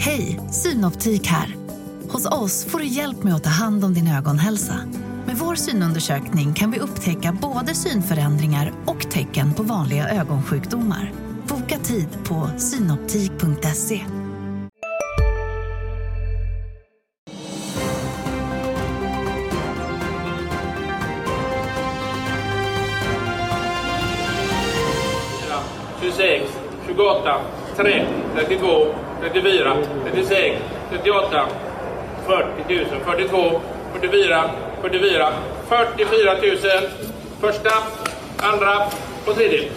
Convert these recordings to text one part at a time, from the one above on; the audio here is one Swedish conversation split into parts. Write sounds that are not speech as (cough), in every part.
Hej, Synoptik här. Hos oss får du hjälp med att ta hand om din ögonhälsa. Med vår synundersökning kan vi upptäcka både synförändringar och tecken på vanliga ögonsjukdomar. Boka tid på synoptik.se. tjugosex, tjugoåtta, tre, trettiotvå, 34, 36, 38, 40 000, 42, 44, 44, 44 000. Första, andra och tredje.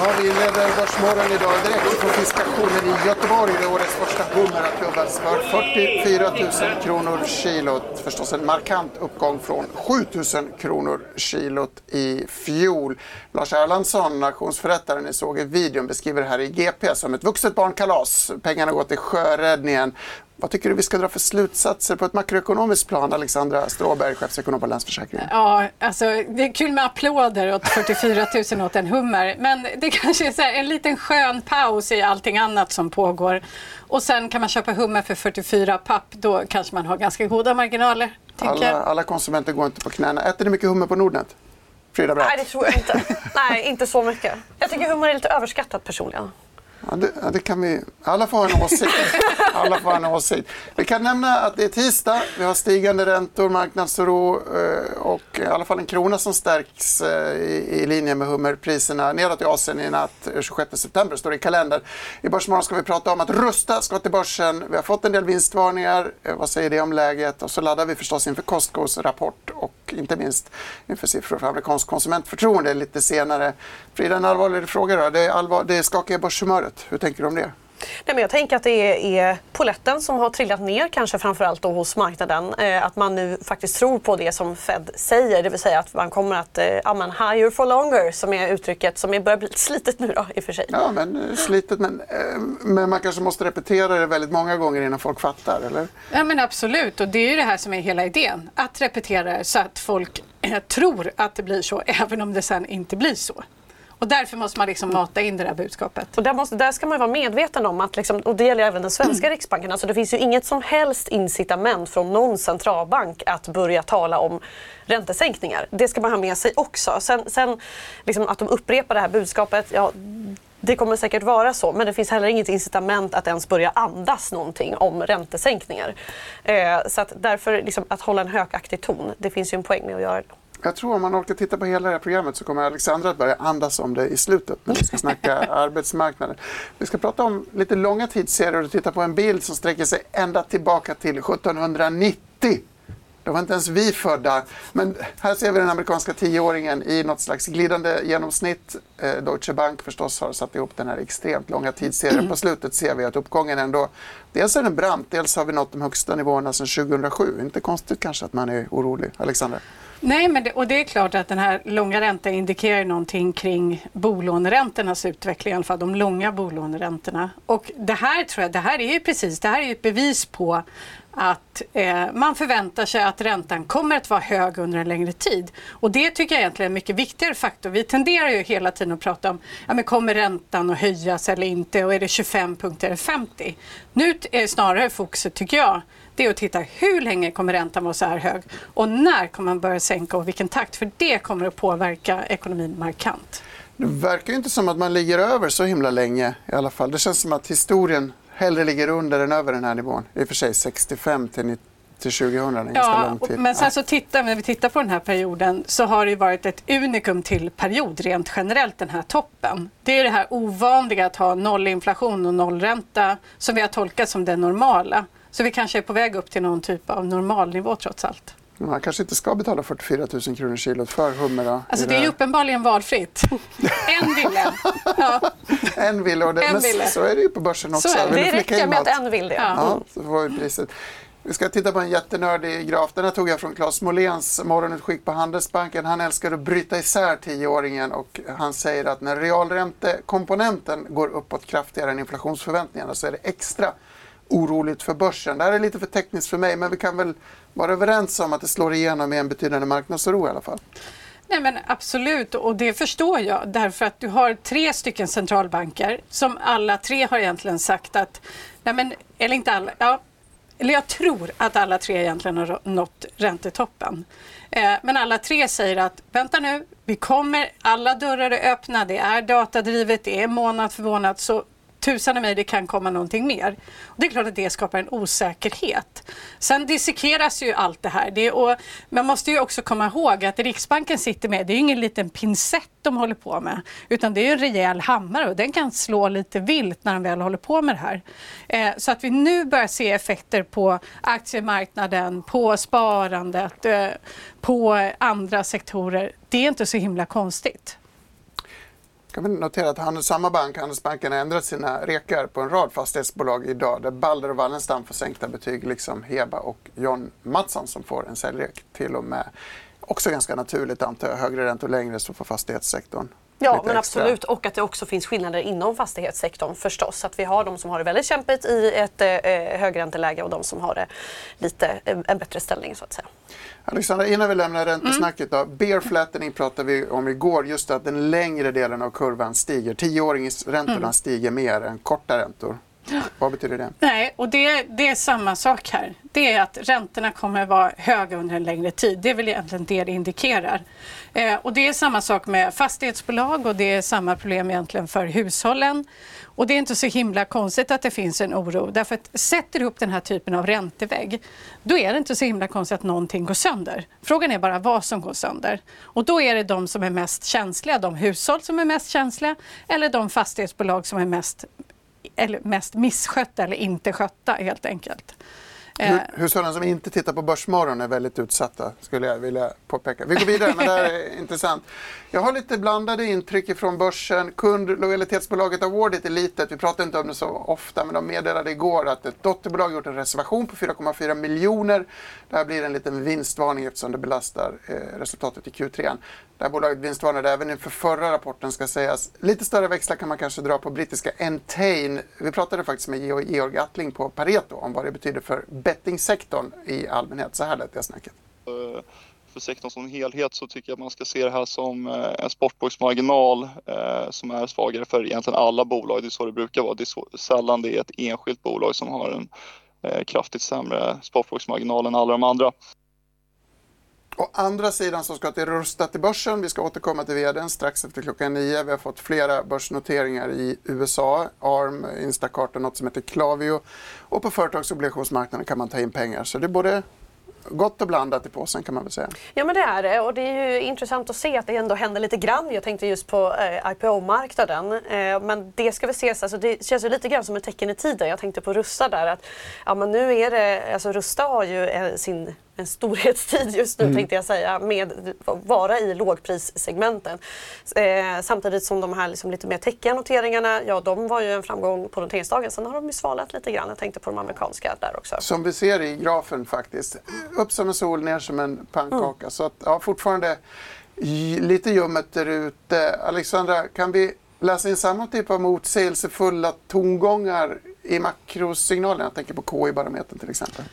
Ja, vi inleder Börsmorgon idag direkt från fiskaktionen i Göteborg där årets första hummer har klubbats för 44 000 kronor kilot. Förstås en markant uppgång från 7 000 kronor kilot i fjol. Lars Erlandsson, auktionsförrättaren ni såg i videon, beskriver det här i GP som ett vuxet barnkalas. Pengarna går till sjöräddningen. Vad tycker du vi ska dra för slutsatser på ett makroekonomiskt plan, Alexandra Stråberg, chefsekonom på Länsförsäkringen? Ja, alltså, det är kul med applåder åt 44 000 åt en hummer. Men det (laughs) kanske är så här, en liten skön paus i allting annat som pågår. Och sen kan man köpa hummer för 44 papp. Då kanske man har ganska goda marginaler. Alla, alla, konsumenter går inte på knäna. Äter ni mycket hummer på Nordnet? Frida Bratt? Nej, det tror jag inte. Nej, inte så mycket. Jag tycker hummer är lite överskattat personligen. Ja, det, ja, det, kan vi. Alla får en åsikt. (laughs) Alla får en åsikt. Vi kan nämna att det är tisdag. Vi har stigande räntor, marknadsoro eh, och i alla fall en krona som stärks eh, i, i linje med hummerpriserna nedåt i Asien i natt. 26 september står det i kalendern. I Börsmorgon ska vi prata om att rusta ska till börsen. Vi har fått en del vinstvarningar. Eh, vad säger det om läget? Och så laddar vi förstås inför Costcos rapport och inte minst inför siffror för amerikansk konsumentförtroende lite senare. Frida, en allvarlig fråga då. Det är, allvar, det är skakiga börshumöret. Hur tänker du om det? Nej, men jag tänker att det är poletten som har trillat ner kanske framförallt då hos marknaden. Eh, att man nu faktiskt tror på det som Fed säger, det vill säga att man kommer att, eh, ja men higher for longer som är uttrycket som börjar bli (laughs) slitet nu då i och för sig. Ja men eh, slitet men, men man kanske måste repetera det väldigt många gånger innan folk fattar eller? Ja men absolut och det är ju det här som är hela idén. Att repetera så att folk tror att det blir så även om det sen inte blir så. Och därför måste man liksom mata in det där budskapet. Och där, måste, där ska man vara medveten om att, liksom, och det gäller även den svenska mm. riksbanken, alltså det finns ju inget som helst incitament från någon centralbank att börja tala om räntesänkningar. Det ska man ha med sig också. Sen, sen liksom, att de upprepar det här budskapet, ja, det kommer säkert vara så, men det finns heller inget incitament att ens börja andas någonting om räntesänkningar. Eh, så att därför liksom, att hålla en högaktig ton, det finns ju en poäng med att göra det jag tror om man orkar titta på hela det här programmet så kommer Alexandra att börja andas om det i slutet när vi ska snacka (laughs) arbetsmarknaden. Vi ska prata om lite långa tidsserier och titta på en bild som sträcker sig ända tillbaka till 1790. Då var inte ens vi födda. Men här ser vi den amerikanska tioåringen i något slags glidande genomsnitt. Eh, Deutsche Bank förstås har satt ihop den här extremt långa tidsserien. På slutet ser vi att uppgången ändå, dels är den brant, dels har vi nått de högsta nivåerna sedan 2007. Inte konstigt kanske att man är orolig. Alexander? Nej, men det, och det är klart att den här långa räntan indikerar någonting kring bolåneräntornas utveckling, i alla fall de långa bolåneräntorna. Och det här tror jag, det här är ju precis, det här är ett bevis på att eh, man förväntar sig att räntan kommer att vara hög under en längre tid. Och det tycker jag egentligen är en mycket viktigare faktor. Vi tenderar ju hela tiden att prata om, ja men kommer räntan att höjas eller inte och är det 25 punkter eller 50? Nu är snarare fokuset, tycker jag, det är att titta hur länge kommer räntan vara så här hög och när kommer man börja sänka och vilken takt? För det kommer att påverka ekonomin markant. Det verkar inte som att man ligger över så himla länge i alla fall. Det känns som att historien hellre ligger under än över den här nivån. I och för sig 65 till 90 till 2000, en ja, lång tid. Men sen så tittar, när vi tittar på den här perioden så har det varit ett unikum till period rent generellt den här toppen. Det är det här ovanliga att ha nollinflation och nollränta som vi har tolkat som det normala. Så vi kanske är på väg upp till någon typ av normalnivå trots allt. Man kanske inte ska betala 44 000 kronor kilot för hummer? Alltså det är ju uppenbarligen valfritt. (laughs) en ville. Ja. En ville, och det, en ville. så är det ju på börsen också. Så är det. det räcker med att en vill det. Ja. ja så får vi priset. Vi ska titta på en jättenördig graf. Den här tog jag från Claes Moléns morgonutskick på Handelsbanken. Han älskar att bryta isär tioåringen och han säger att när realräntekomponenten går uppåt kraftigare än inflationsförväntningarna så är det extra oroligt för börsen. Det här är lite för tekniskt för mig men vi kan väl vara överens om att det slår igenom i en betydande marknadsoro i alla fall. Nej men absolut och det förstår jag därför att du har tre stycken centralbanker som alla tre har egentligen sagt att, nej men, eller inte alla, ja, eller jag tror att alla tre egentligen har nått räntetoppen. Eh, men alla tre säger att vänta nu, vi kommer, alla dörrar är öppna, det är datadrivet, det är månad för månad, så tusan i mig, det kan komma någonting mer. Och det är klart att det skapar en osäkerhet. Sen dissekeras ju allt det här. Det och man måste ju också komma ihåg att Riksbanken sitter med, det är ju ingen liten pincett de håller på med, utan det är en rejäl hammare och den kan slå lite vilt när de väl håller på med det här. Eh, så att vi nu börjar se effekter på aktiemarknaden, på sparandet, eh, på andra sektorer, det är inte så himla konstigt kan vi notera att Handels, samma bank, Handelsbanken, har ändrat sina rekar på en rad fastighetsbolag idag där Balder och Wallenstam får sänkta betyg liksom Heba och John Mattsson som får en säljrek till och med. Också ganska naturligt antar jag, högre räntor längre så får fastighetssektorn Ja, men absolut. Och att det också finns skillnader inom fastighetssektorn förstås. Att vi har de som har det väldigt kämpigt i ett eh, högränteläge och de som har det lite, eh, en bättre ställning så att säga. Alexandra, innan vi lämnar räntesnacket då. Bear flattening pratade vi om igår, just att den längre delen av kurvan stiger. Tioåringsräntorna mm. stiger mer än korta räntor. Vad betyder det? Nej, och det, det, är samma sak här. Det är att räntorna kommer att vara höga under en längre tid. Det är väl egentligen det det indikerar. Eh, och det är samma sak med fastighetsbolag och det är samma problem egentligen för hushållen. Och det är inte så himla konstigt att det finns en oro. Därför att sätter du upp den här typen av räntevägg, då är det inte så himla konstigt att någonting går sönder. Frågan är bara vad som går sönder. Och då är det de som är mest känsliga, de hushåll som är mest känsliga eller de fastighetsbolag som är mest, eller mest misskötta eller inte skötta helt enkelt. Eh. Hushållen som inte tittar på Börsmorgon är väldigt utsatta, skulle jag vilja påpeka. Vi går vidare, men det här är (laughs) intressant. Jag har lite blandade intryck från börsen. Kundlojalitetsbolaget Awardit är litet. Vi pratar inte om det så ofta, men de meddelade igår att ett dotterbolag gjort en reservation på 4,4 miljoner. Det här blir en liten vinstvarning eftersom det belastar eh, resultatet i Q3. Det här bolaget vinstvarnade även inför förra rapporten ska sägas. Lite större växlar kan man kanske dra på brittiska Entain. Vi pratade faktiskt med Georg Attling på Pareto om vad det betyder för bettingsektorn i allmänhet. Så här lät det snacket. Eh, för sektorn som helhet så tycker jag att man ska se det här som eh, en sportboksmarginal eh, som är svagare för egentligen alla bolag. Det är så det brukar vara. Det är så, sällan det är ett enskilt bolag som har en kraftigt sämre sportboksmarginal än alla de andra. Å andra sidan så ska det rusta till börsen. Vi ska återkomma till vdn strax efter klockan nio. Vi har fått flera börsnoteringar i USA, ARM, Instacart och något som heter Klavio. Och på företagsobligationsmarknaden kan man ta in pengar. Så det är både gott och blandat i påsen kan man väl säga. Ja men det är det och det är ju intressant att se att det ändå händer lite grann. Jag tänkte just på eh, IPO-marknaden. Eh, men det ska väl ses, alltså det känns ju lite grann som ett tecken i tiden. Jag tänkte på Rusta där att ja men nu är det, alltså Rusta har ju eh, sin en storhetstid just nu mm. tänkte jag säga med att vara i lågprissegmenten. Eh, samtidigt som de här liksom lite mer täckiga noteringarna, ja de var ju en framgång på noteringsdagen. Sen har de ju svalat lite grann. Jag tänkte på de amerikanska där också. Som vi ser i grafen faktiskt. Upp som en sol, ner som en pannkaka. Mm. Så att, ja, fortfarande lite ljummet där ute. Alexandra, kan vi läsa in samma typ av motsägelsefulla tongångar i makrosignalen? Jag tänker på KI-barometern till exempel.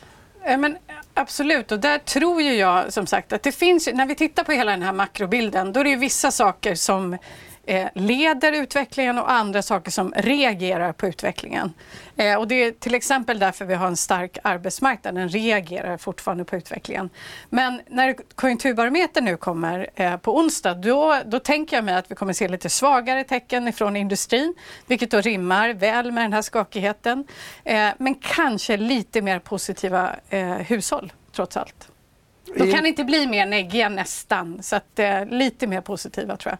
Men absolut, och där tror ju jag som sagt att det finns, när vi tittar på hela den här makrobilden, då är det ju vissa saker som eh, leder utvecklingen och andra saker som reagerar på utvecklingen. Eh, och det är till exempel därför vi har en stark arbetsmarknad. Den reagerar fortfarande på utvecklingen. Men när konjunkturbarometern nu kommer eh, på onsdag då, då tänker jag mig att vi kommer se lite svagare tecken från industrin vilket då rimmar väl med den här skakigheten. Men kanske lite mer positiva hushåll trots allt. De kan inte bli mer neggiga nästan, så att, eh, lite mer positiva tror jag.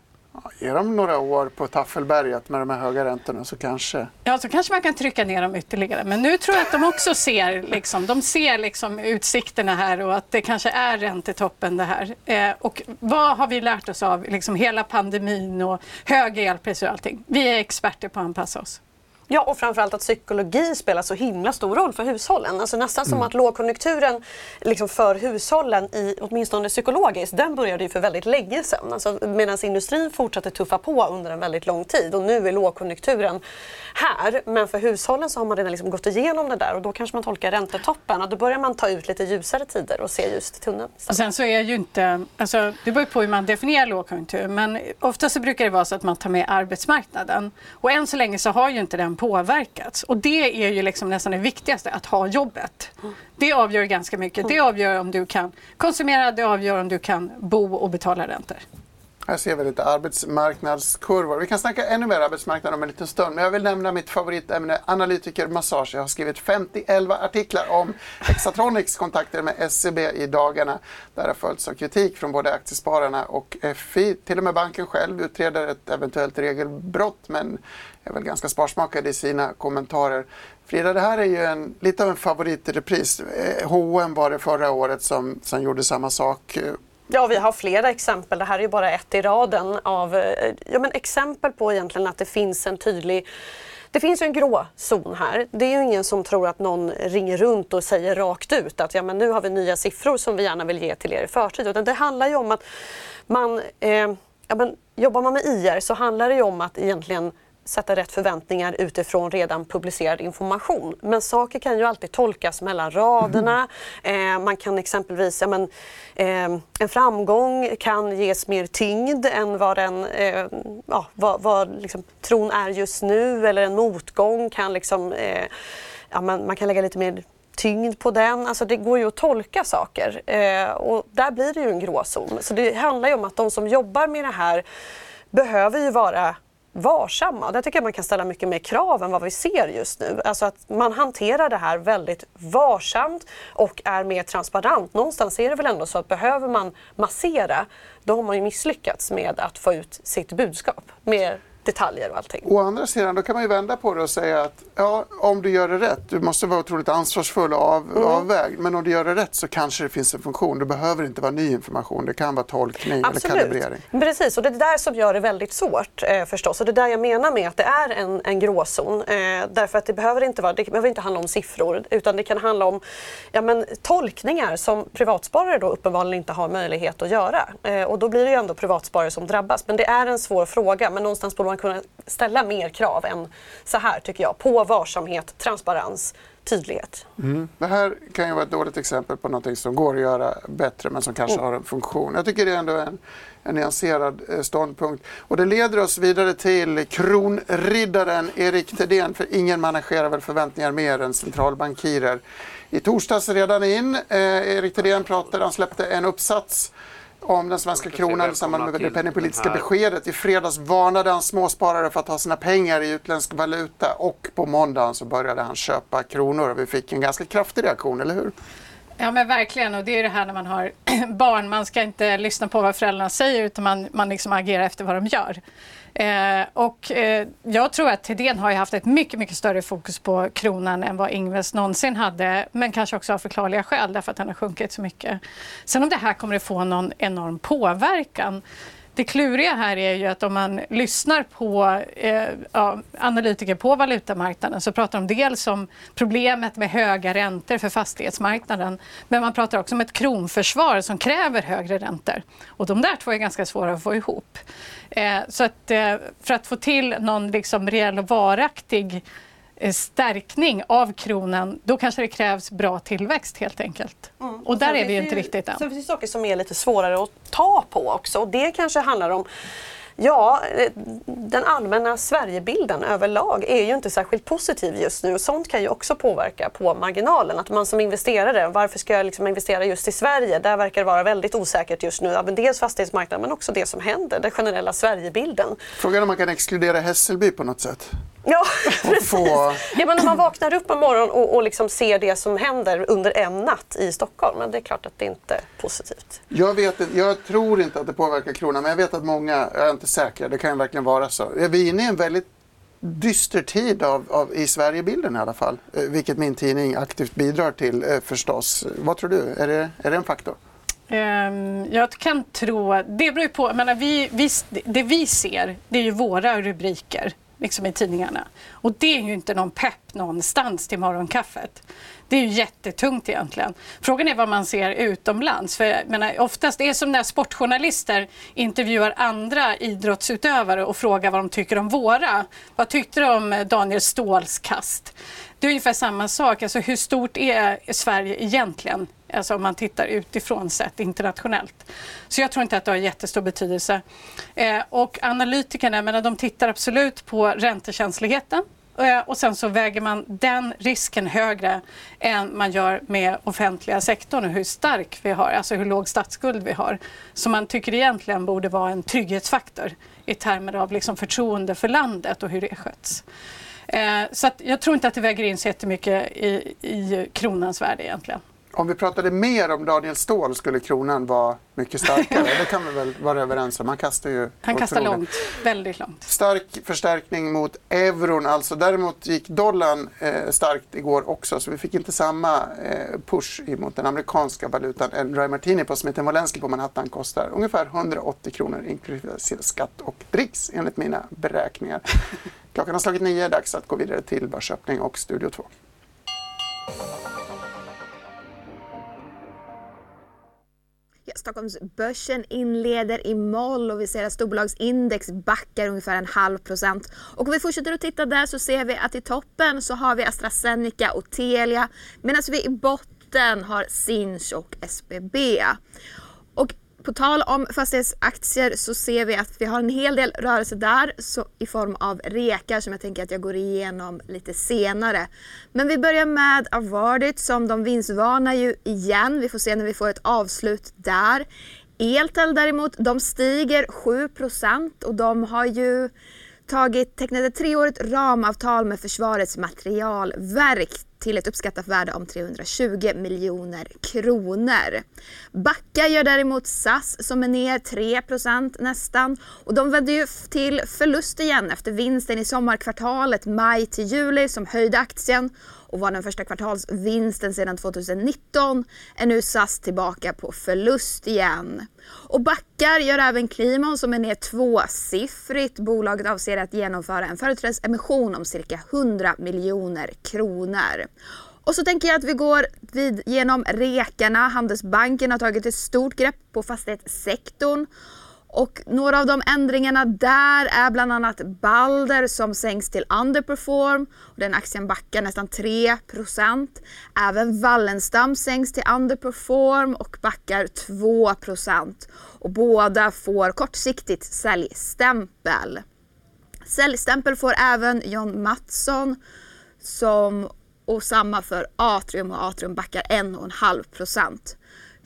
Ge dem några år på Taffelberget med de här höga räntorna så kanske... Ja, så kanske man kan trycka ner dem ytterligare. Men nu tror jag att de också ser, liksom, de ser liksom utsikterna här och att det kanske är räntetoppen det här. Eh, och vad har vi lärt oss av liksom hela pandemin och höga elpriser och allting? Vi är experter på att anpassa oss. Ja, och framförallt att psykologi spelar så himla stor roll för hushållen. Alltså nästan som Mm. att lågkonjunkturen liksom för hushållen, i, åtminstone psykologiskt, den började ju för väldigt länge sedan. Alltså, Medan industrin fortsatte tuffa på under en väldigt lång tid och nu är lågkonjunkturen här. Men för hushållen så har man redan liksom gått igenom det där och då kanske man tolkar räntetoppen och då börjar man ta ut lite ljusare tider och se ljust i tunneln. Och sen så är ju inte, alltså, det beror ju på hur man definierar lågkonjunktur, men ofta så brukar det vara så att man tar med arbetsmarknaden. Och än så länge så har ju inte den påverkats. Och det är ju liksom nästan det viktigaste, att ha jobbet. Det avgör ganska mycket. Det avgör om du kan konsumera, det avgör om du kan bo och betala räntor. Här ser vi lite arbetsmarknadskurvor. Vi kan snacka ännu mer arbetsmarknad om en liten stund. Men jag vill nämna mitt favoritämne, analytikermassage. Jag har skrivit 50-11 artiklar om Hexatronics kontakter med SEB i dagarna. Där har följts av kritik från både Aktiespararna och FI. Till och med banken själv utreder ett eventuellt regelbrott men är väl ganska sparsmakad i sina kommentarer. Frida, det här är ju en, lite av en favorit i repris. H&M eh, var det förra året som, som gjorde samma sak. Ja, vi har flera exempel. Det här är ju bara ett i raden av eh, ja, men exempel på egentligen att det finns en tydlig det finns ju en grå zon här. Det är ju ingen som tror att någon ringer runt och säger rakt ut att ja, men nu har vi nya siffror som vi gärna vill ge till er i förtid. Utan det handlar ju om att man, eh, ja, men jobbar man med IR så handlar det ju om att egentligen sätta rätt förväntningar utifrån redan publicerad information. Men saker kan ju alltid tolkas mellan raderna. Eh, man kan exempelvis, ja, men, eh, en framgång kan ges mer tyngd än vad, den, eh, ja, vad, vad liksom, tron är just nu. Eller en motgång kan liksom, eh, ja, man, man kan lägga lite mer tyngd på den. Alltså det går ju att tolka saker eh, och där blir det ju en gråzon. Så det handlar ju om att de som jobbar med det här behöver ju vara varsamma. Där tycker jag man kan ställa mycket mer krav än vad vi ser just nu. Alltså att man hanterar det här väldigt varsamt och är mer transparent. Någonstans är det väl ändå så att behöver man massera då har man ju misslyckats med att få ut sitt budskap Mer detaljer och allting. Å andra sidan, då kan man ju vända på det och säga att ja, om du gör det rätt, du måste vara otroligt ansvarsfull och av, Mm. avvägd, men om du gör det rätt så kanske det finns en funktion. Det behöver inte vara ny information, det kan vara tolkning eller kalibrering. Precis, och det är det där som gör det väldigt svårt eh, förstås. Och det är där jag menar med att det är en, en gråzon. Eh, därför att det behöver, inte vara, det behöver inte handla om siffror utan det kan handla om ja, men, tolkningar som privatsparare då uppenbarligen inte har möjlighet att göra. Eh, och då blir det ju ändå privatsparare som drabbas. Men det är en svår fråga men någonstans borde man kunna ställa mer krav än så här tycker jag. På varsamhet, transparens, tydlighet. Det här kan ju vara ett dåligt exempel på något som går att göra bättre men som kanske Mm. har en funktion. Jag tycker det är ändå en, en nyanserad eh, ståndpunkt. Och det leder oss vidare till kronriddaren Erik Thedéen, för ingen managerar väl förväntningar mer än centralbankirer. I torsdags redan in, eh, Erik Thedéen pratade, han släppte en uppsats om den svenska kronan i samband med det penningpolitiska beskedet. I fredags varnade han småsparare för att ha sina pengar i utländsk valuta och på måndagen så började han köpa kronor och vi fick en ganska kraftig reaktion, eller hur? Ja men verkligen och det är det här när man har (clears throat) barn, man ska inte lyssna på vad föräldrarna säger utan man, man liksom agerar efter vad de gör. Eh, och eh, jag tror att Thedéen har ju haft ett mycket, mycket större fokus på kronan än vad Ingves någonsin hade, men kanske också av förklarliga skäl därför att den har sjunkit så mycket. Sen om det här kommer att få någon enorm påverkan det kluriga här är ju att om man lyssnar på eh, ja, analytiker på valutamarknaden så pratar de dels om problemet med höga räntor för fastighetsmarknaden men man pratar också om ett kronförsvar som kräver högre räntor. Och de där två är ganska svåra att få ihop. Eh, så att eh, för att få till någon liksom reell och varaktig stärkning av kronan, då kanske det krävs bra tillväxt helt enkelt. Och där är vi ju inte riktigt än. Sen finns det saker som är lite svårare att ta på också. Och det kanske handlar om Ja, eh, den allmänna Sverigebilden överlag är ju inte särskilt positiv just nu. Och sånt kan ju också påverka på marginalen. Att man som investerare, varför ska jag liksom investera just i Sverige? Där verkar det vara väldigt osäkert just nu. Ja, men dels fastighetsmarknaden men också det som händer, den generella Sverigebilden. Frågan om man kan exkludera Hässelby på något sätt? Ja, (laughs) precis. få... Ja, men när man vaknar upp en morgon och, och liksom ser det som händer under en natt i Stockholm, men det är klart att det inte är positivt. Jag, vet, jag tror inte att det påverkar kronan, men jag vet att många, jag är inte säker, det kan ju verkligen vara så. Är vi inne i en väldigt dyster tid av, av, i Sverigebilden i alla fall, eh, vilket min tidning aktivt bidrar till eh, förstås. Vad tror du? Är det, är det en faktor? Ehm, jag kan tro, det beror ju på, jag menar, vi, vi, det vi ser det är ju våra rubriker liksom i tidningarna. Och det är ju inte någon pepp någonstans till morgonkaffet. Det är ju jättetungt egentligen. Frågan är vad man ser utomlands. För jag menar, oftast det är som när sportjournalister intervjuar andra idrottsutövare och frågar vad de tycker om våra. Vad tyckte du om Daniel Ståhls kast? Det är ungefär samma sak. Alltså, hur stort är Sverige egentligen? Alltså om man tittar utifrån sett internationellt. Så jag tror inte att det har jättestor betydelse. Eh, och analytikerna, menar, de tittar absolut på räntekänsligheten. Eh, och sen så väger man den risken högre än man gör med offentliga sektorn och hur stark vi har, alltså hur låg statsskuld vi har. Som man tycker egentligen borde vara en trygghetsfaktor i termer av liksom förtroende för landet och hur det sköts. Eh, så jag tror inte att det väger in så jättemycket i, i kronans värde egentligen. Om vi pratade mer om Daniel Ståhl skulle kronan vara mycket starkare. (laughs) det kan vi väl vara överens om. Han kastar ju Han kastar långt, väldigt långt. Stark förstärkning mot euron. Alltså. Däremot gick dollarn eh, starkt igår också så vi fick inte samma eh, push mot den amerikanska valutan. En Dry Martini på Smith Wolenski på Manhattan kostar ungefär 180 kronor inklusive skatt och dricks enligt mina beräkningar. (laughs) Klockan har slagit nio, dags att gå vidare till Börsöppning och Studio 2. Stockholmsbörsen inleder i moll och vi ser att storbolagsindex backar ungefär en halv procent. Och om vi fortsätter att titta där så ser vi att i toppen så har vi AstraZeneca och Telia medan vi i botten har Sinch och SBB. På tal om fastighetsaktier så ser vi att vi har en hel del rörelse där så, i form av rekar som jag tänker att jag går igenom lite senare. Men vi börjar med Avardit som de vinstvarnar ju igen. Vi får se när vi får ett avslut där. Eltel däremot, de stiger 7% och de har ju tagit, tecknat ett treårigt ramavtal med Försvarets materialverk till ett uppskattat värde om 320 miljoner kronor. Backa gör däremot SAS som är ner 3% nästan och de vände ju till förlust igen efter vinsten i sommarkvartalet maj till juli som höjde aktien och var den första kvartalsvinsten sedan 2019 är nu SAS tillbaka på förlust igen. Och backar gör även Klimon som är ner tvåsiffrigt. Bolaget avser att genomföra en företrädesemission om cirka 100 miljoner kronor. Och så tänker jag att vi går vid genom rekarna. Handelsbanken har tagit ett stort grepp på fastighetssektorn och några av de ändringarna där är bland annat Balder som sänks till underperform. Och den aktien backar nästan 3% Även Wallenstam sänks till underperform och backar 2 Och båda får kortsiktigt säljstämpel. Säljstämpel får även John Mattsson som, och samma för Atrium och Atrium backar 1,5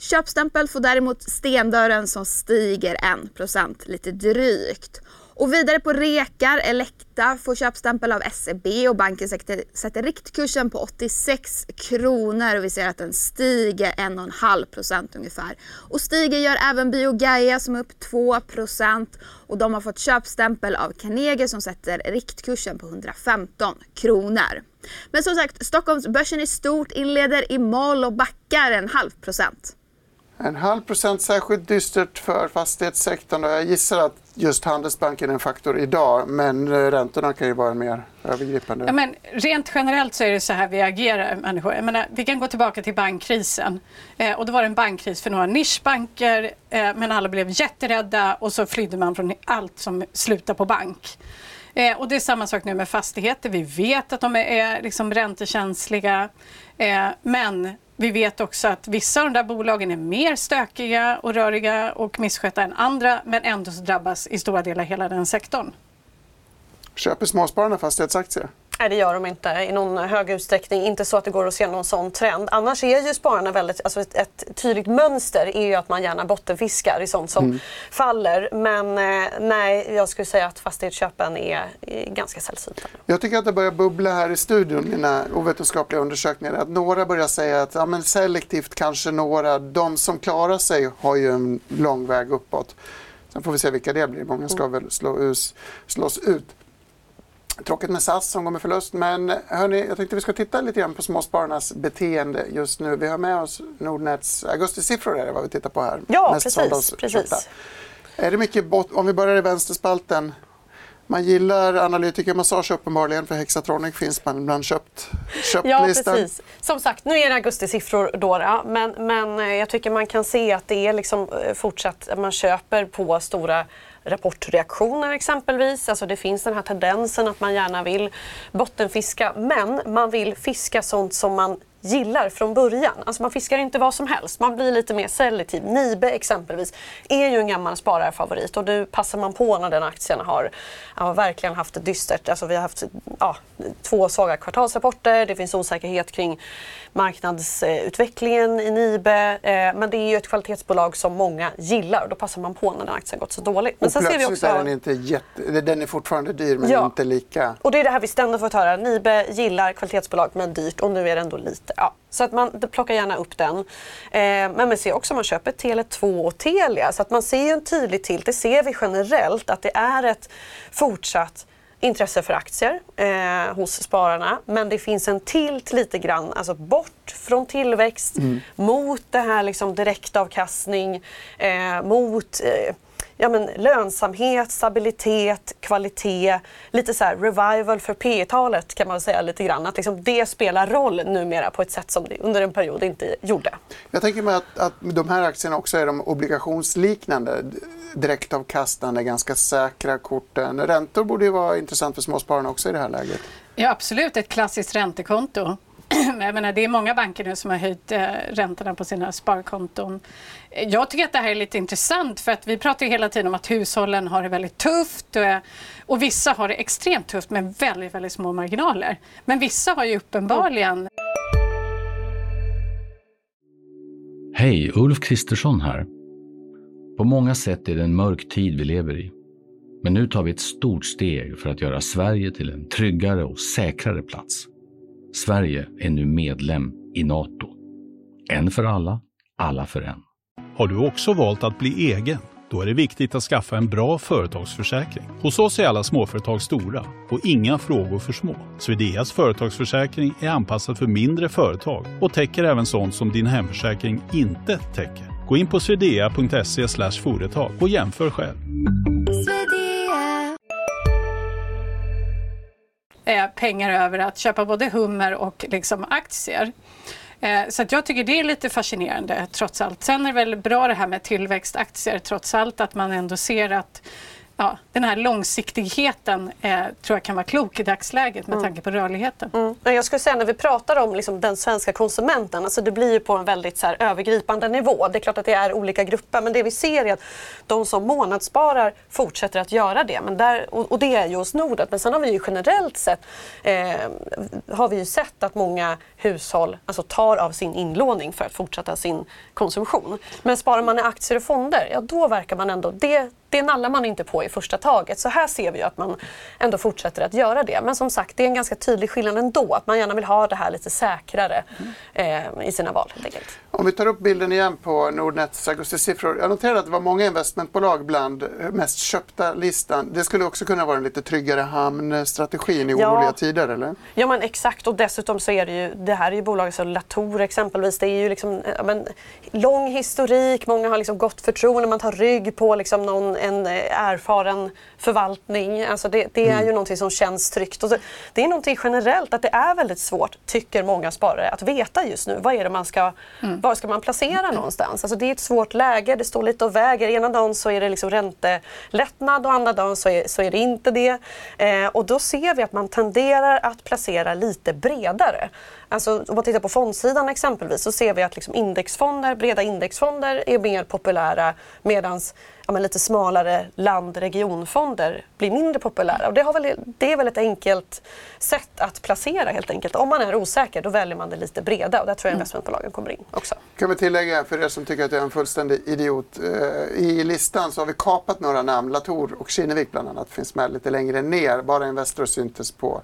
Köpstämpel får däremot Stendörren som stiger 1% lite drygt. Och vidare på rekar, Elekta får köpstämpel av SEB och banken sätter, riktkursen på 86 kronor och vi ser att den stiger 1,5% ungefär. Och stiger gör även Biogaia som är upp 2% och de har fått köpstämpel av Carnegie som sätter riktkursen på 115 kronor. Men som sagt, Stockholmsbörsen i stort inleder i moll och backar en halv procent. En halv procent särskilt dystert för fastighetssektorn. Jag gissar att just Handelsbanken är en faktor idag, men eh, räntorna kan ju vara en mer övergripande. Ja, men rent generellt så är det så här vi agerar människor. Jag menar, vi kan gå tillbaka till bankkrisen. Eh, och då var det en bankkris för några nischbanker, eh, men alla blev jätterädda och så flydde man från allt som slutar på bank. Eh, och det är samma sak nu med fastigheter. Vi vet att de är liksom räntekänsliga. Eh, men vi vet också att vissa av de där bolagen är mer stökiga och röriga och misskötta än andra men ändå så drabbas i stora delar hela den sektorn. Köper småspararna fastighetsaktier? Nej, det gör de inte i någon hög utsträckning. Inte så att det går att se någon sån trend. Annars är ju spararna väldigt... Alltså ett, ett tydligt mönster är ju att man gärna bottenfiskar i sånt som mm. faller. Men eh, nej, jag skulle säga att fastighetsköpen är, är ganska sällsynta. Jag tycker att det börjar bubbla här i studion, mina ovetenskapliga undersökningar. Att några börjar säga att ja, men selektivt kanske några, de som klarar sig har ju en lång väg uppåt. Sen får vi se vilka det blir. Många ska mm. väl slå us, slås ut. Tråkigt med SAS som går med förlust. Men hörni, jag tänkte vi ska titta lite grann på småspararnas beteende just nu. Vi har med oss Nordnets augustisiffror, är det vad vi tittar på här. Ja, Mest precis. precis. Är det mycket Om vi börjar i vänsterspalten. Man gillar analytikermassage uppenbarligen för Hexatronic finns man bland köpt, Ja, köplistan. precis. Som sagt, nu är det augustisiffror då, men, men eh, jag tycker man kan se att det är liksom eh, fortsatt att man köper på stora rapportreaktioner exempelvis. Alltså det finns den här tendensen att man gärna vill bottenfiska men man vill fiska sånt som man gillar från början. Alltså man fiskar inte vad som helst, man blir lite mer selektiv. Nibe exempelvis är ju en gammal spararfavorit och nu passar man på när den aktien har, har verkligen haft det dystert. Alltså vi har haft ja, två svaga kvartalsrapporter, det finns osäkerhet kring marknadsutvecklingen i Nibe. Eh, men det är ju ett kvalitetsbolag som många gillar och då passar man på när den aktien gått så dåligt. Men och sen ser vi plötsligt också... är den inte jätte... Den är fortfarande dyr men Ja. inte lika... Och det är det här vi ständigt fått höra. Nibe gillar kvalitetsbolag men dyrt och nu är det ändå lite. Ja. Så att man plockar gärna upp den. Eh, men man ser också att man köper Tele2 och Telia. Så att man ser ju en tydlig tilt. Det ser vi generellt att det är ett fortsatt intresse för aktier eh, hos spararna. Men det finns en tilt lite grann, alltså bort från tillväxt mot det här liksom direktavkastning, eh, mot eh, ja, men lönsamhet, stabilitet, kvalitet, lite så här revival för P talet kan man säga lite grann. Att liksom det spelar roll numera på ett sätt som det under en period inte gjorde. Jag tänker mig att, att de här aktierna också är de obligationsliknande. Direktavkastande, ganska säkra korten. Räntor borde ju vara intressant för småspararna också i det här läget. Ja, absolut. Ett klassiskt räntekonto. (clears throat) Jag menar, det är många banker nu som har höjt eh, räntorna på sina sparkonton. Eh, jag tycker att det här är lite intressant för att vi pratar ju hela tiden om att hushållen har det väldigt tufft och, och vissa har det extremt tufft med väldigt, väldigt små marginaler. Men vissa har ju uppenbarligen Hej, Ulf Kristersson här. På många sätt är det en mörk tid vi lever i. Men nu tar vi ett stort steg för att göra Sverige till en tryggare och säkrare plats. Sverige är nu medlem i Nato. En för alla, alla för en. Har du också valt att bli egen? Då är det viktigt att skaffa en bra företagsförsäkring. Hos oss är alla småföretag stora och inga frågor för små. Swedeas företagsförsäkring är anpassad för mindre företag och täcker även sånt som din hemförsäkring inte täcker. Gå in på swedea.se företag och jämför själv. Pengar över att köpa både hummer och liksom aktier. Eh, så att jag tycker det är lite fascinerande trots allt. Sen är det väl bra det här med tillväxtaktier trots allt att man ändå ser att ja, den här långsiktigheten eh, tror jag kan vara klok i dagsläget med tanke på rörligheten. Mm. Jag skulle säga när vi pratar om liksom den svenska konsumenten, alltså det blir ju på en väldigt så här övergripande nivå. Det är klart att det är olika grupper men det vi ser är att de som månadssparar fortsätter att göra det. Men där, och, och det är ju hos Nordnet. Men sen har vi ju generellt sett eh, har vi ju sett att många hushåll alltså, tar av sin inlåning för att fortsätta sin konsumtion. Men sparar man i aktier och fonder, ja då verkar man ändå, det, det nallar man inte på i första taget. Så här ser vi ju att man ändå fortsätter att göra det. Men som sagt, det är en ganska tydlig skillnad ändå. Att man gärna vill ha det här lite säkrare eh, i sina val helt enkelt. Om vi tar upp bilden igen på Nordnets augustisiffror. Jag noterade att det var många investmentbolag bland mest köpta listan. Det skulle också kunna vara en lite tryggare hamnstrategin i Ja. oroliga tider, eller? Ja men exakt och dessutom så är det ju, det här är ju bolag som Latour exempelvis, det är ju liksom men, lång historik, många har liksom gott förtroende, man tar rygg på liksom någon, en eh, erfaren förvaltning. Alltså det, det är ju någonting som känns tryggt. Och så, det är någonting generellt att det är väldigt svårt, tycker många sparare, att veta just nu vad är det man ska, var ska man placera någonstans? Alltså det är ett svårt läge, det står lite och väger. Ena dagen så är det liksom räntelättnad och andra dagen så är, så är det inte det. Eh, och då ser vi att man tenderar att placera lite bredare. Alltså, om man tittar på fondsidan exempelvis så ser vi att liksom indexfonder, breda indexfonder är mer populära medan ja, lite smalare land-regionfonder blir mindre populära. Och det, har väl, det är väl ett enkelt sätt att placera helt enkelt. Om man är osäker då väljer man det lite breda och där tror jag investmentbolagen kommer in också. Kan vi tillägga för er som tycker att jag är en fullständig idiot. eh, I listan så har vi kapat några namn. Latour och Kinnevik bland annat finns med lite längre ner. Bara Investor syntes på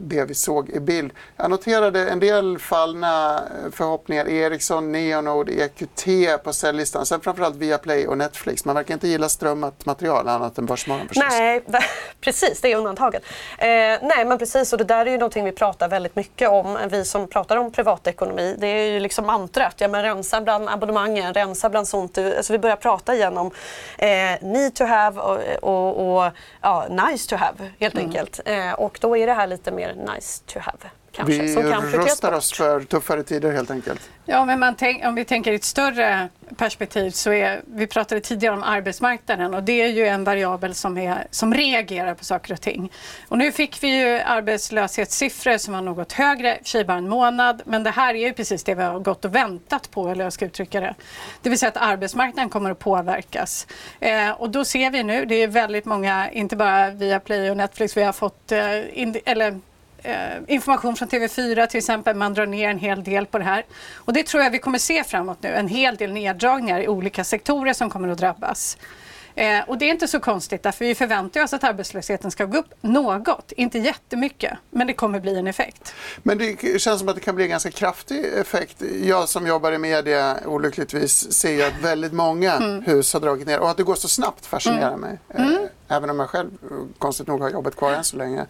det vi såg i bild. Jag noterade en del fallna eh, förhoppningar. Ericsson, Neonode, EQT på säljlistan. Sen framförallt Viaplay och Netflix. Man verkar inte gilla strömmat material annat än Börsmorgon förstås. Nej, (laughs) precis, det är undantaget. Eh, nej, men precis, och det där är ju någonting vi pratar väldigt mycket om. Vi som pratar om privatekonomi, det är ju liksom mantrat. Ja, men rensa bland abonnemangen, rensa bland sånt. Alltså vi börjar prata igen om eh, need to have och, och, och ja, nice to have helt mm. enkelt. Eh, och då är det här lite mer nice to have. Kanske, vi rustar oss för tuffare tider helt enkelt. Ja, men man tänk, om vi tänker i ett större perspektiv så är, vi pratade tidigare om arbetsmarknaden och det är ju en variabel som, är, som reagerar på saker och ting. Och nu fick vi ju arbetslöshetssiffror som var något högre, i sig bara en månad, men det här är ju precis det vi har gått och väntat på, eller jag ska uttrycka det. Det vill säga att arbetsmarknaden kommer att påverkas. Eh, och då ser vi nu, det är väldigt många, inte bara via Play och Netflix, vi har fått, eh, in, eller information från TV4 till exempel. Man drar ner en hel del på det här. Och det tror jag vi kommer se framåt nu. En hel del neddragningar i olika sektorer som kommer att drabbas. Eh, och det är inte så konstigt därför vi förväntar oss att arbetslösheten ska gå upp något, inte jättemycket, men det kommer bli en effekt. Men det känns som att det kan bli en ganska kraftig effekt. Jag som jobbar i media olyckligtvis ser ju att väldigt många mm. hus har dragit ner och att det går så snabbt fascinerar mm. mig. Eh, mm. Även om jag själv konstigt nog har jobbat kvar än så länge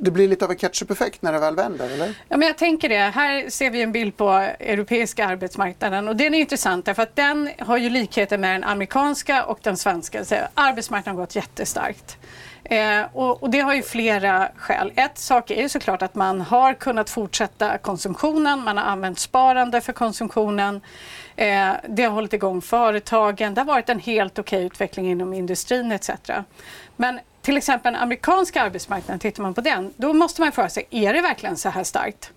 det blir lite av en ketchup-effekt när det väl vänder, eller? Ja, men jag tänker det. Här ser vi en bild på europeiska arbetsmarknaden och den är intressant därför att den har ju likheter med den amerikanska och den svenska. Så arbetsmarknaden har gått jättestarkt. Eh, och, och, det har ju flera skäl. Ett sak är ju såklart att man har kunnat fortsätta konsumtionen, man har använt sparande för konsumtionen. Eh, det har hållit igång företagen, det har varit en helt okej utveckling inom industrin etc. Men till exempel den amerikanska arbetsmarknaden, tittar man på den, då måste man fråga sig, är det verkligen så här starkt?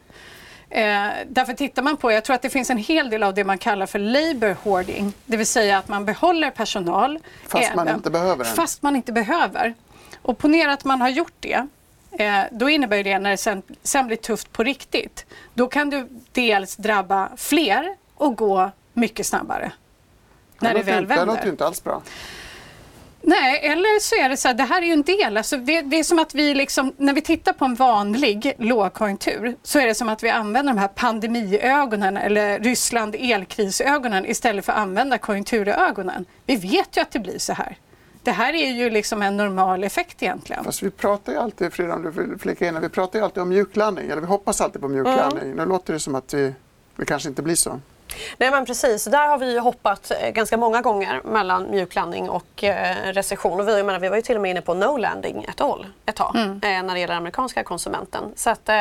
Eh, därför tittar man på, jag tror att det finns en hel del av det man kallar för labor hoarding, det vill säga att man behåller personal. Fast även, man inte behöver den. Fast man inte behöver. Och ponera att man har gjort det, eh, då innebär det när det sen, sen blir tufft på riktigt, då kan du dels drabba fler och gå mycket snabbare. När det, det väl vänder. Det låter ju inte alls bra. Nej, eller så är det så här, det här är ju en del. Alltså det, det, är som att vi liksom, när vi tittar på en vanlig lågkonjunktur så är det som att vi använder de här pandemiögonen eller Ryssland elkrisögonen istället för att använda konjunkturögonen. Vi vet ju att det blir så här. Det här är ju liksom en normal effekt egentligen. Fast vi pratar ju alltid, Frida om du flika in, vi pratar ju alltid om mjuklandning, eller vi hoppas alltid på mjuklandning. Mm. Nu låter det som att vi, vi kanske inte blir så. Nej men precis, där har vi hoppat eh, ganska många gånger mellan mjuklandning och eh, recession. Och vi, menar, vi var ju till och med inne på no landing ett, all, ett tag mm. eh, när det gäller amerikanska konsumenten. Så att, eh,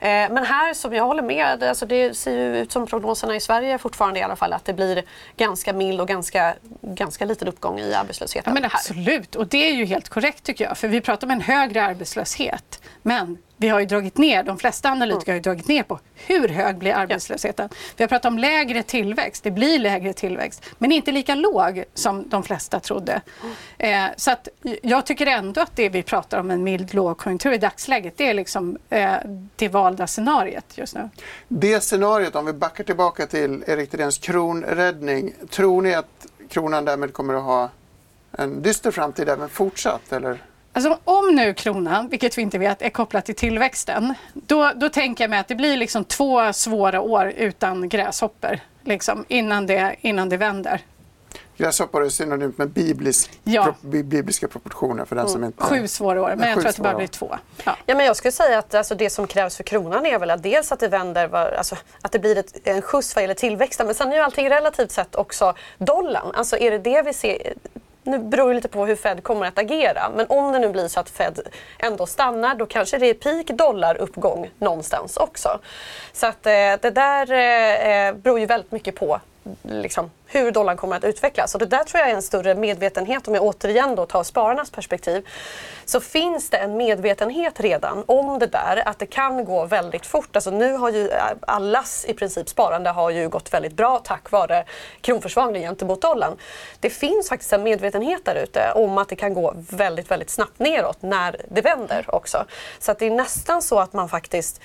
men här som jag håller med, alltså det ser ju ut som prognoserna i Sverige fortfarande i alla fall att det blir ganska mild och ganska, ganska liten uppgång i arbetslösheten. Ja, men absolut, och det är ju helt korrekt tycker jag. För vi pratar om en högre arbetslöshet. Men vi har ju dragit ner, de flesta analytiker har ju dragit ner på hur hög blir arbetslösheten. Ja. Vi har pratat om lägre tillväxt, det blir lägre tillväxt, men inte lika låg som de flesta trodde. Mm. Eh, så att jag tycker ändå att det vi pratar om, en mild lågkonjunktur i dagsläget, det är liksom eh, det valda scenariet just nu. Det scenariot, om vi backar tillbaka till Erik Thedéens kronräddning, tror ni att kronan därmed kommer att ha en dyster framtid även fortsatt? Eller? Alltså, om nu kronan, vilket vi inte vet, är kopplat till tillväxten, då, då tänker jag mig att det blir liksom två svåra år utan gräshoppor liksom, innan, det, innan det vänder. Gräshoppor är synonymt med biblisk, ja. pro, bibliska proportioner för den mm. som inte... Sju svåra år, men jag tror att det bara blir två. Ja. ja. men jag skulle säga att alltså, det som krävs för kronan är väl att dels att det vänder, alltså, att det blir ett, en skjuts vad gäller tillväxten, men sen är ju allting relativt sett också dollarn. Alltså är det det vi ser nu beror det lite på hur Fed kommer att agera. Men om det nu blir så att Fed ändå stannar då kanske det är peak dollaruppgång någonstans också. Så att eh, det där eh, eh beror ju väldigt mycket på liksom, hur dollarn kommer att utvecklas. Och det där tror jag är en större medvetenhet, om jag återigen då tar spararnas perspektiv. Så finns det en medvetenhet redan om det där, att det kan gå väldigt fort. Alltså nu har ju eh, allas i princip sparande har ju gått väldigt bra tack vare kronförsvagningen gentemot dollarn. Det finns faktiskt en medvetenhet där ute om att det kan gå väldigt, väldigt snabbt neråt när det vänder också. Så att det är nästan så att man faktiskt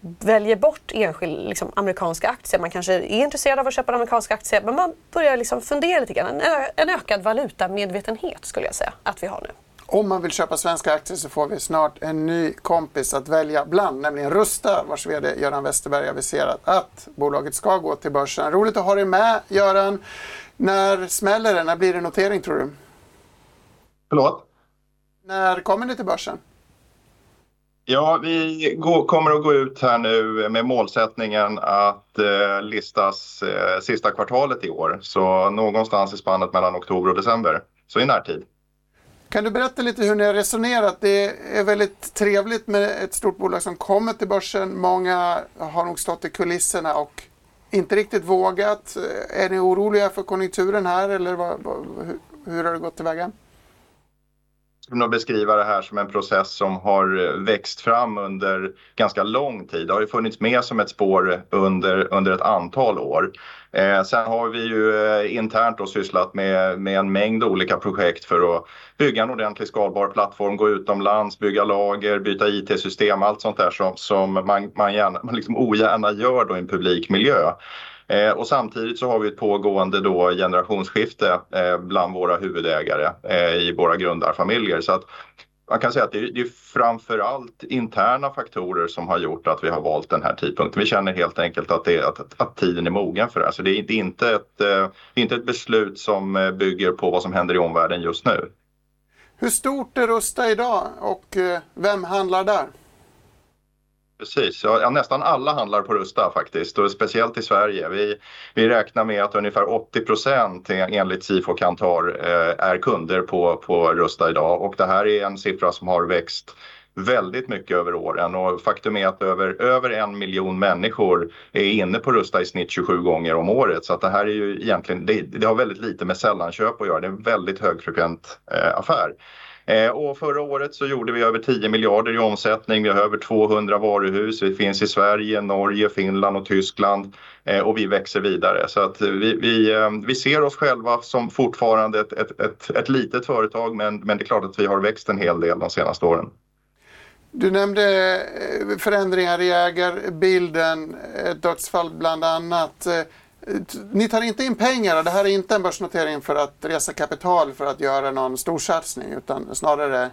väljer bort enskilda liksom, amerikanska aktier. Man kanske är intresserad av att köpa amerikanska aktier men man börjar liksom fundera lite grann. En, en ökad valutamedvetenhet skulle jag säga att vi har nu. om man vill köpa svenska aktier så får vi snart en ny kompis att välja bland, nämligen Rusta vars VD Göran Westerberg aviserat att bolaget ska gå till börsen. Roligt att ha dig med Göran. När smäller det? När blir det notering tror du? Förlåt? När kommer ni till börsen? Ja, vi går, kommer att gå ut här nu med målsättningen att eh, listas eh, sista kvartalet i år. Så någonstans i spannet mellan oktober och december. Så i närtid. Kan du berätta lite hur ni har resonerat? Det är väldigt trevligt med ett stort bolag som kommer till börsen. Många har nog stått i kulisserna och inte riktigt vågat. Är ni oroliga för konjunkturen här eller vad, vad, hur, hur har det gått tillväga? Skulle nog beskriva det här som en process som har eh, växt fram under ganska lång tid. Det har ju funnits med som ett spår under, under ett antal år. Eh, sen har vi ju eh, internt då sysslat med, med en mängd olika projekt för att bygga en ordentlig skalbar plattform, gå utomlands, bygga lager, byta IT-system, allt sånt där som, som man, man, gärna, man (laughs) liksom ogärna gör då i en publik miljö. Eh, och samtidigt så har vi ett pågående då generationsskifte eh, bland våra huvudägare eh, i våra grundarfamiljer. Så att man kan säga att det är, det är framförallt interna faktorer som har gjort att vi har valt den här tidpunkten. Vi känner helt enkelt att, det, att, att tiden är mogen för det här. Så det är, det är inte, ett, eh, inte ett beslut som eh, bygger på vad som händer i omvärlden just nu. Hur stort är Rusta idag och eh, vem handlar där? Precis, ja, nästan alla handlar på Rusta faktiskt och speciellt i Sverige. Vi, vi räknar med att ungefär 80 procent enligt Sifo Kantar eh, är kunder på, på Rusta idag. Och det här är en siffra som har växt väldigt mycket över åren. Och faktum är att över, över en miljon människor är inne på Rusta i snitt 27 gånger om året. Så att det här är ju egentligen, det, det har väldigt lite med sällanköp att göra, det är en väldigt högfrekvent eh, affär. Eh, och förra året så gjorde vi över 10 miljarder i omsättning. Vi har över 200 varuhus. Vi finns i Sverige, Norge, Finland och Tyskland eh, och vi växer vidare. Så att vi, vi, eh, vi ser oss själva som fortfarande ett, ett, ett, ett litet företag men, men det är klart att vi har växt en hel del de senaste åren. Du nämnde förändringar i ägarbilden, ett dödsfall bland annat. Ni tar inte in pengar det här är inte en börsnotering för att resa kapital för att göra någon storsatsning utan snarare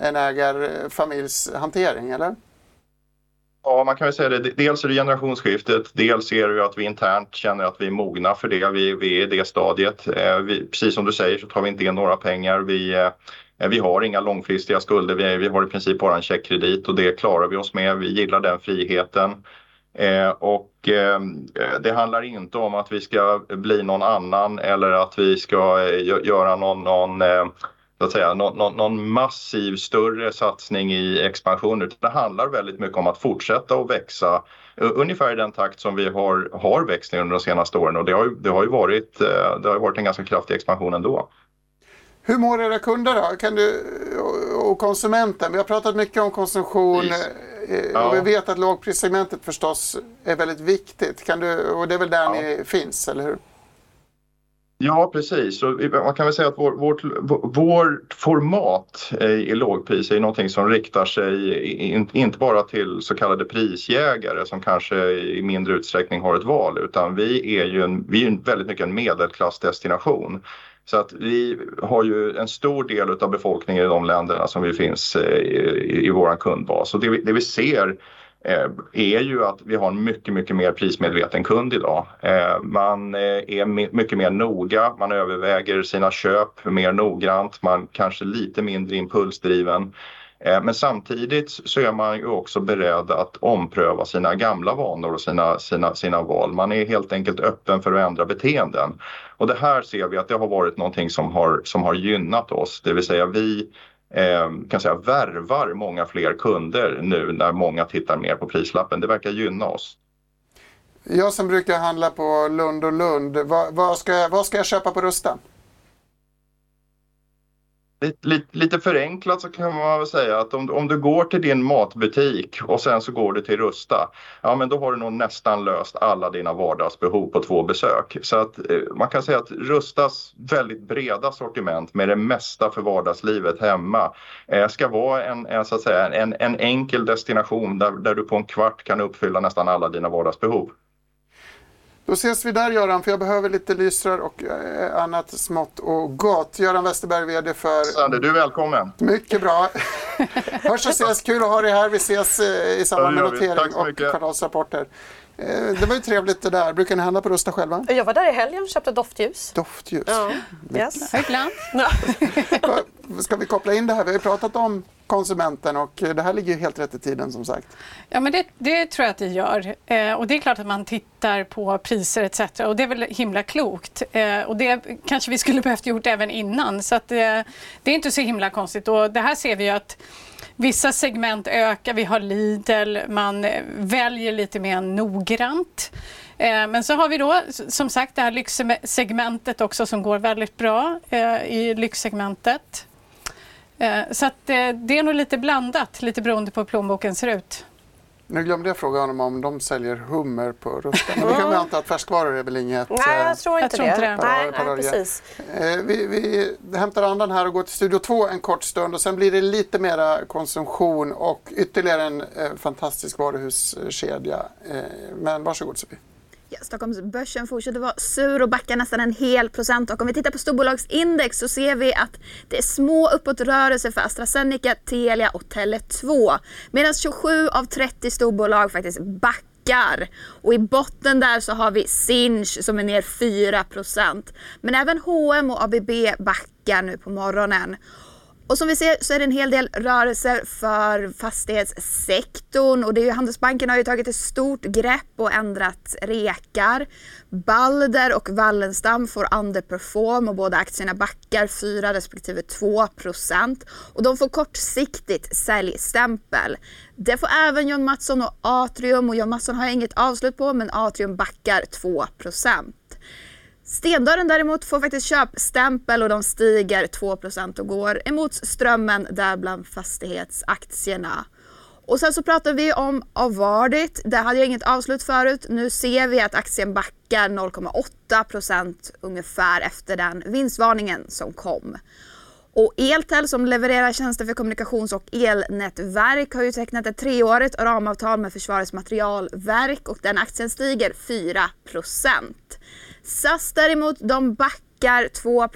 en en ägarfamiljshantering, eller? Ja, man kan väl säga det. Dels är det generationsskiftet, dels är det att vi internt känner att vi är mogna för det. Vi, vi är i det stadiet. Eh, vi, precis som du säger så tar vi inte in några pengar. Vi, eh, vi har inga långfristiga skulder. Vi, vi har i princip bara en checkkredit och det klarar vi oss med. Vi gillar den friheten. Eh, och eh, det handlar inte om att vi ska bli någon annan eller att vi ska eh, göra någon, någon eh, så att säga, någon, någon, massiv större satsning i expansion. Utan det handlar väldigt mycket om att fortsätta att växa ungefär i den takt som vi har, har växt under de senaste åren och det har, det har ju varit, det har varit en ganska kraftig expansion ändå. Hur mår era kunder då? Kan du, och konsumenten? Vi har pratat mycket om konsumtion. Precis. Ja. Och vi vet att lågprissegmentet förstås är väldigt viktigt. Kan du, och det är väl där ja. ni finns, eller hur? Ja, precis. Så man kan väl säga att vår, vårt, vårt format i lågpris är någonting som riktar sig inte bara till så kallade prisjägare som kanske i mindre utsträckning har ett val utan vi är ju en, vi är väldigt mycket en medelklassdestination. Så att vi har ju en stor del av befolkningen i de länderna som vi finns eh, i, i vår kundbas. Och det vi, det vi ser eh, är ju att vi har en mycket, mycket mer prismedveten kund idag. Eh, man är mycket mer noga, man överväger sina köp mer noggrant, man kanske lite mindre impulsdriven. Eh, men samtidigt så är man ju också beredd att ompröva sina gamla vanor och sina, sina, sina val. Man är helt enkelt öppen för att ändra beteenden. Och det här ser vi att det har varit någonting som har, som har gynnat oss, det vill säga vi eh, kan säga värvar många fler kunder nu när många tittar mer på prislappen. Det verkar gynna oss. Jag som brukar handla på Lund och Lund, vad, vad, ska, vad ska jag köpa på Rusta? Lite, lite förenklat så kan man väl säga att om, om du går till din matbutik och sen så går du till Rusta, ja men då har du nog nästan löst alla dina vardagsbehov på två besök. Så att eh, man kan säga att Rustas väldigt breda sortiment med det mesta för vardagslivet hemma eh, ska vara en, en, så att säga, en, en enkel destination där, där du på en kvart kan uppfylla nästan alla dina vardagsbehov. Då ses vi där Göran, för jag behöver lite lysrör och eh, annat smått och gott. Göran Westerberg, VD för... Sander, du är välkommen. Mycket bra. (laughs) Hörs och ses, kul att ha dig här. Vi ses eh, i samband med notering och kvartalsrapporter. Eh, Det var ju trevligt det där. Brukar ni handla på Rusta själva? Jag var där i helgen och köpte doftljus. Doftljus. Ja. Yes. Ibland. (laughs) Ska vi koppla in det här? Vi har ju pratat om konsumenten och det här ligger ju helt rätt i tiden som sagt. Ja, men det, det tror jag att det gör. Eh, och det är klart att man tittar på priser etc. Och det är väl himla klokt. Eh, och det kanske vi skulle (laughs) behövt gjort även innan. Så att, eh, det är inte så himla konstigt. Och det här ser vi ju att vissa segment ökar. Vi har Lidl, man eh, väljer lite mer noggrant. Eh, men så har vi då som sagt det här lyxsegmentet också som går väldigt bra eh, i lyxsegmentet. Eh, Så att eh, det är nog lite blandat, lite beroende på hur plånboken ser ut. Nu glömde jag fråga honom om de säljer hummer på Rusta. Men det kan vi (laughs) anta att färskvaror är väl inget... Nej, eh, jag tror inte tror det. inte det. Nej, nej, precis. Vi, vi hämtar andan här och går till Studio 2 en kort stund och sen blir det lite mera konsumtion och ytterligare en fantastisk varuhuskedja. Men varsågod Sofie. Ja, Stockholmsbörsen fortsätter vara sur och backar nästan en hel procent. Och om vi tittar på storbolagsindex så ser vi att det är små uppåtrörelser för AstraZeneca, Telia och Tele2. Medan 27 av 30 storbolag faktiskt backar. Och i botten där så har vi Sinch som är ner 4% Men även H&M och ABB backar nu på morgonen. Och som vi ser så är det en hel del rörelser för fastighetssektorn och det är ju, Handelsbanken har ju tagit ett stort grepp och ändrat rekar. Balder och Wallenstam får underperform och båda aktierna backar 4 respektive 2 procent. Och de får kortsiktigt säljstämpel. Det får även John Mattsson och Atrium och John Mattsson har jag inget avslut på men Atrium backar 2 procent. Stendörren däremot får faktiskt köpstämpel och de stiger 2% och går emot strömmen där bland fastighetsaktierna. Och sen så pratar vi om Avardit. Där hade jag inget avslut förut. Nu ser vi att aktien backar 0,8% ungefär efter den vinstvarningen som kom. Och Eltel som levererar tjänster för kommunikations och elnätverk har ju tecknat ett treårigt ramavtal med Försvarets materialverk och den aktien stiger 4 SAS däremot, de backar 2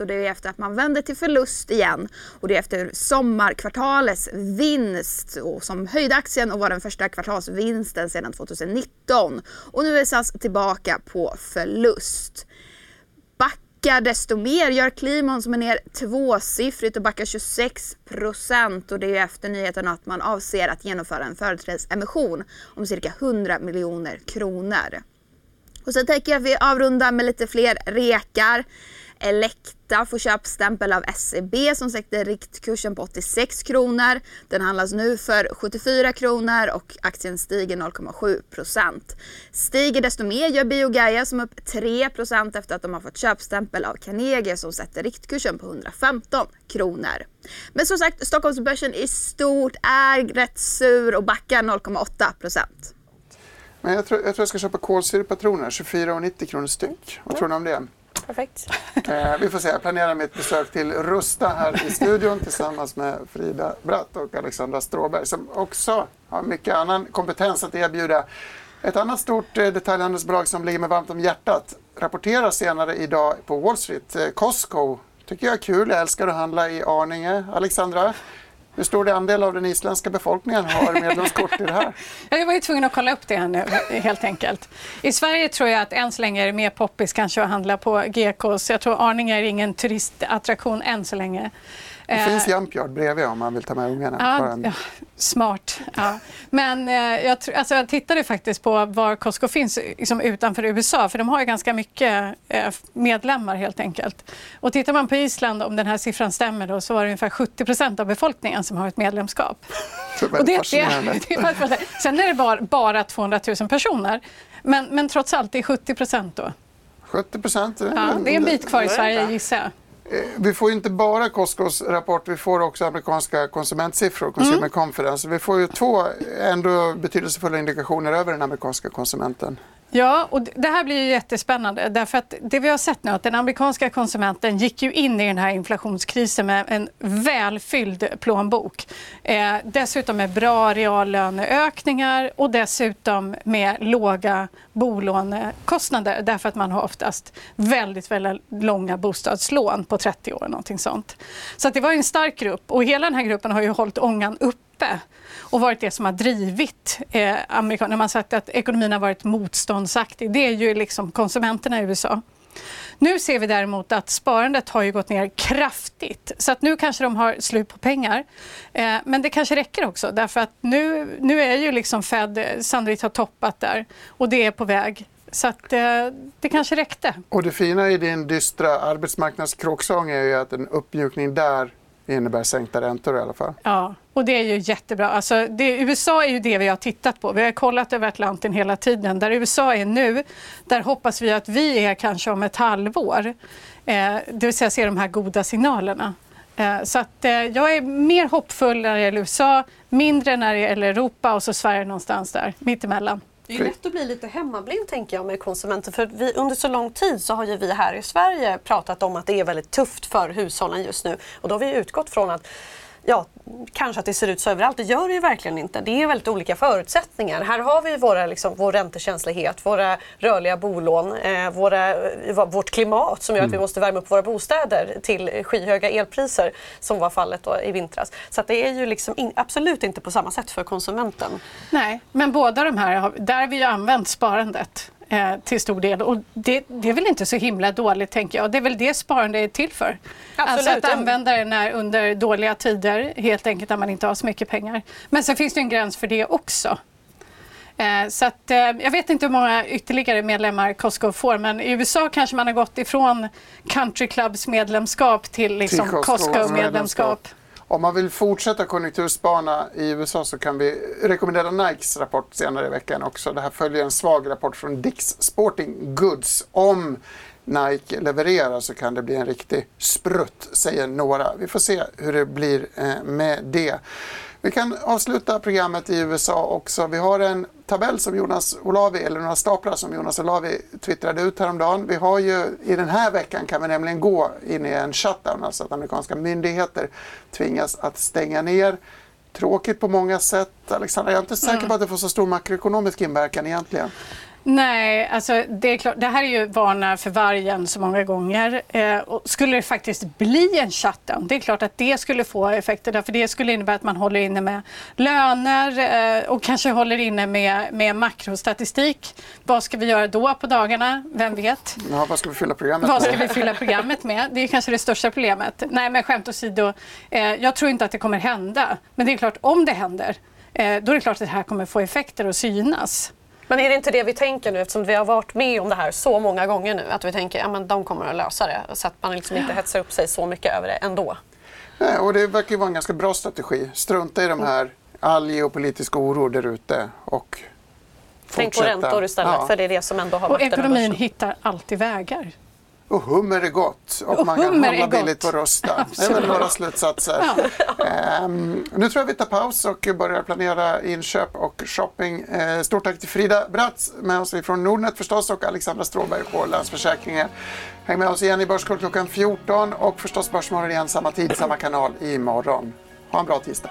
och det är efter att man vänder till förlust igen. Och det är efter sommarkvartalets vinst och som höjde aktien och var den första kvartalsvinsten sedan 2019. Och nu är SAS tillbaka på förlust. Backar desto mer gör Klimon som är ner tvåsiffrigt och backar 26 och det är efter nyheten att man avser att genomföra en företrädesemission om cirka 100 miljoner kronor. Och sen tänker jag att vi avrundar med lite fler rekar. Elekta får köpstämpel av SEB som sänkte riktkursen på 86 kronor. Den handlas nu för 74 kronor och aktien stiger 0,7 procent. Stiger desto mer gör Biogaia som upp 3 procent efter att de har fått köpstämpel av Carnegie som sätter riktkursen på 115 kronor. Men som sagt, Stockholmsbörsen i stort är rätt sur och backar 0,8 procent. Men jag tror jag, tror jag ska köpa kolsyrepatroner, 24,90 kronor styck. Vad tror ni om det? Perfekt. Eh, vi får se, jag planerar mitt besök till Rusta här i studion tillsammans med Frida Bratt och Alexandra Stråberg som också har mycket annan kompetens att erbjuda. Ett annat stort eh, detaljhandelsbolag som ligger mig varmt om hjärtat rapporterar senare idag på Wall Street. Eh, Costco tycker jag är kul, jag älskar att handla i Arninge. Alexandra, hur stor andel av den isländska befolkningen har (laughs) medlemskort i det här? Ja, Jag var ju tvungen att kolla upp det här nu, helt enkelt. I Sverige tror jag att än så länge är det mer poppis kanske att handla på GKs. Jag tror Arninge är ingen turistattraktion än så länge. Det Eh, finns Jumpyard bredvid om man vill ta med ungarna. Ja, en- ja, smart. Ja. Men eh, jag, alltså, jag tittade faktiskt på var Costco finns liksom, utanför USA för de har ju ganska mycket eh, medlemmar helt enkelt. Och tittar man på Island, om den här siffran stämmer, då, så var det ungefär 70 procent av befolkningen som har ett medlemskap. (laughs) Det är Och det, det, fascinerande. (laughs) det är fascinerande. Sen är det bara, bara 200 000 personer. Men, men trots allt, det är 70 procent då. 70 procent. Ja, det är en bit kvar i Sverige gissar jag. Vi får inte bara Costcos rapport, vi får också amerikanska konsumentsiffror, Consumer Mm. Confidence. Vi får ju två ändå betydelsefulla indikationer över den amerikanska konsumenten. Ja, och det här blir ju jättespännande därför att det vi har sett nu att den amerikanska konsumenten gick ju in i den här inflationskrisen med en välfylld plånbok. Eh, dessutom med bra reallöneökningar och dessutom med låga bolånekostnader därför att man har oftast väldigt, väldigt långa bostadslån på 30 år. Någonting sånt. Så att det var en stark grupp och hela den här gruppen har ju hållit ångan uppe och varit det som har drivit eh, amerikanerna. Man har sagt att ekonomin har varit motståndsaktig. Det är ju liksom konsumenterna i USA. Nu ser vi däremot att sparandet har ju gått ner kraftigt. Så att nu kanske de har slut på pengar. Eh, men det kanske räcker också därför att nu, nu är ju liksom Fed eh, sannolikt har toppat där och det är på väg. Så att, eh, det kanske räckte. Och det fina i din dystra arbetsmarknadskråksång är ju att en uppmjukning där innebär sänkta räntor i alla fall. Ja, och det är ju jättebra. Alltså, det, USA är ju det vi har tittat på. Vi har kollat över Atlanten hela tiden. Där USA är nu, där hoppas vi att vi är kanske om ett halvår. Eh, det vill säga se de här goda signalerna. Eh, så att, eh, jag är mer hoppfull när det gäller USA, mindre när det gäller Europa och så Sverige någonstans där, mittemellan. Det är lätt att bli lite hemmablind tänker jag med konsumenter. För vi, under så lång tid så har ju vi här i Sverige pratat om att det är väldigt tufft för hushållen just nu. Och då har vi utgått från att ja, kanske att det ser ut så överallt. Det gör det ju verkligen inte. Det är väldigt olika förutsättningar. Här har vi våra, liksom, vår räntekänslighet, våra rörliga bolån, eh, våra, vårt klimat som gör att vi mm. måste värma upp våra bostäder till skyhöga elpriser som var fallet i vintras. Så det är ju liksom in, absolut inte på samma sätt för konsumenten. Nej, men båda de här, där har vi ju använt sparandet eh, till stor del. Och det, det, är väl inte så himla dåligt tänker jag. Det är väl det sparande är till för. Absolut. Alltså att använda det när, under dåliga tider, helt enkelt när man inte har så mycket pengar. Men sen finns det en gräns för det också. Eh, så att, eh, jag vet inte hur många ytterligare medlemmar Costco får men i USA kanske man har gått ifrån Country Clubs medlemskap till, liksom till Costco-medlemskap. Om man vill fortsätta konjunkturspana i USA så kan vi rekommendera Nikes rapport senare i veckan också. Det här följer en svag rapport från Dicks Sporting Goods. Om Nike levererar så kan det bli en riktig sprutt, säger några. Vi får se hur det blir eh, med det. Vi kan avsluta programmet i USA också. Vi har en tabell som Jonas Olavi, eller några staplar som Jonas Olavi twittrade ut häromdagen. Vi har ju i den här veckan kan vi nämligen gå in i en shutdown, alltså att amerikanska myndigheter tvingas att stänga ner. Tråkigt på många sätt. Alexandra, jag är inte säker på mm. att det får så stor makroekonomisk inverkan egentligen. Nej, alltså det, är klart, det här är ju varna för vargen så många gånger. Eh, och skulle det faktiskt bli en shutdown, det är klart att det skulle få effekter. Därför det skulle innebära att man håller inne med löner eh, och kanske håller inne med, med makrostatistik. Vad ska vi göra då på dagarna? Vem vet? Ja, vad ska vi fylla programmet med? Vad ska vi fylla programmet med? Det är kanske det största problemet. Nej, men skämt åsido. Eh, jag tror inte att det kommer hända. Men det är klart, om det händer, eh, då är det klart att det här kommer få effekter och synas. Men är det inte det vi tänker nu eftersom vi har varit med om det här så många gånger nu? Att vi tänker att ja, de kommer att lösa det så att man liksom inte hetsar upp sig så mycket över det ändå. Nej, och det verkar ju vara en ganska bra strategi. Strunta i de här, all geopolitisk oro där ute och Tänk på räntor istället ja. för det är det som ändå har varit Och ekonomin hittar alltid vägar. Och hummer är gott och, och man kan handla billigt på Rusta. (laughs) Det är väl några slutsatser. Ja. Um, nu tror jag vi tar paus och börjar planera inköp och shopping. Uh, stort tack till Frida Bratz med oss från Nordnet förstås och Alexandra Stråberg på Länsförsäkringar. Häng med oss igen i Börskoll klockan 14 och förstås Börsmorgon igen samma tid, samma kanal imorgon. Ha en bra tisdag.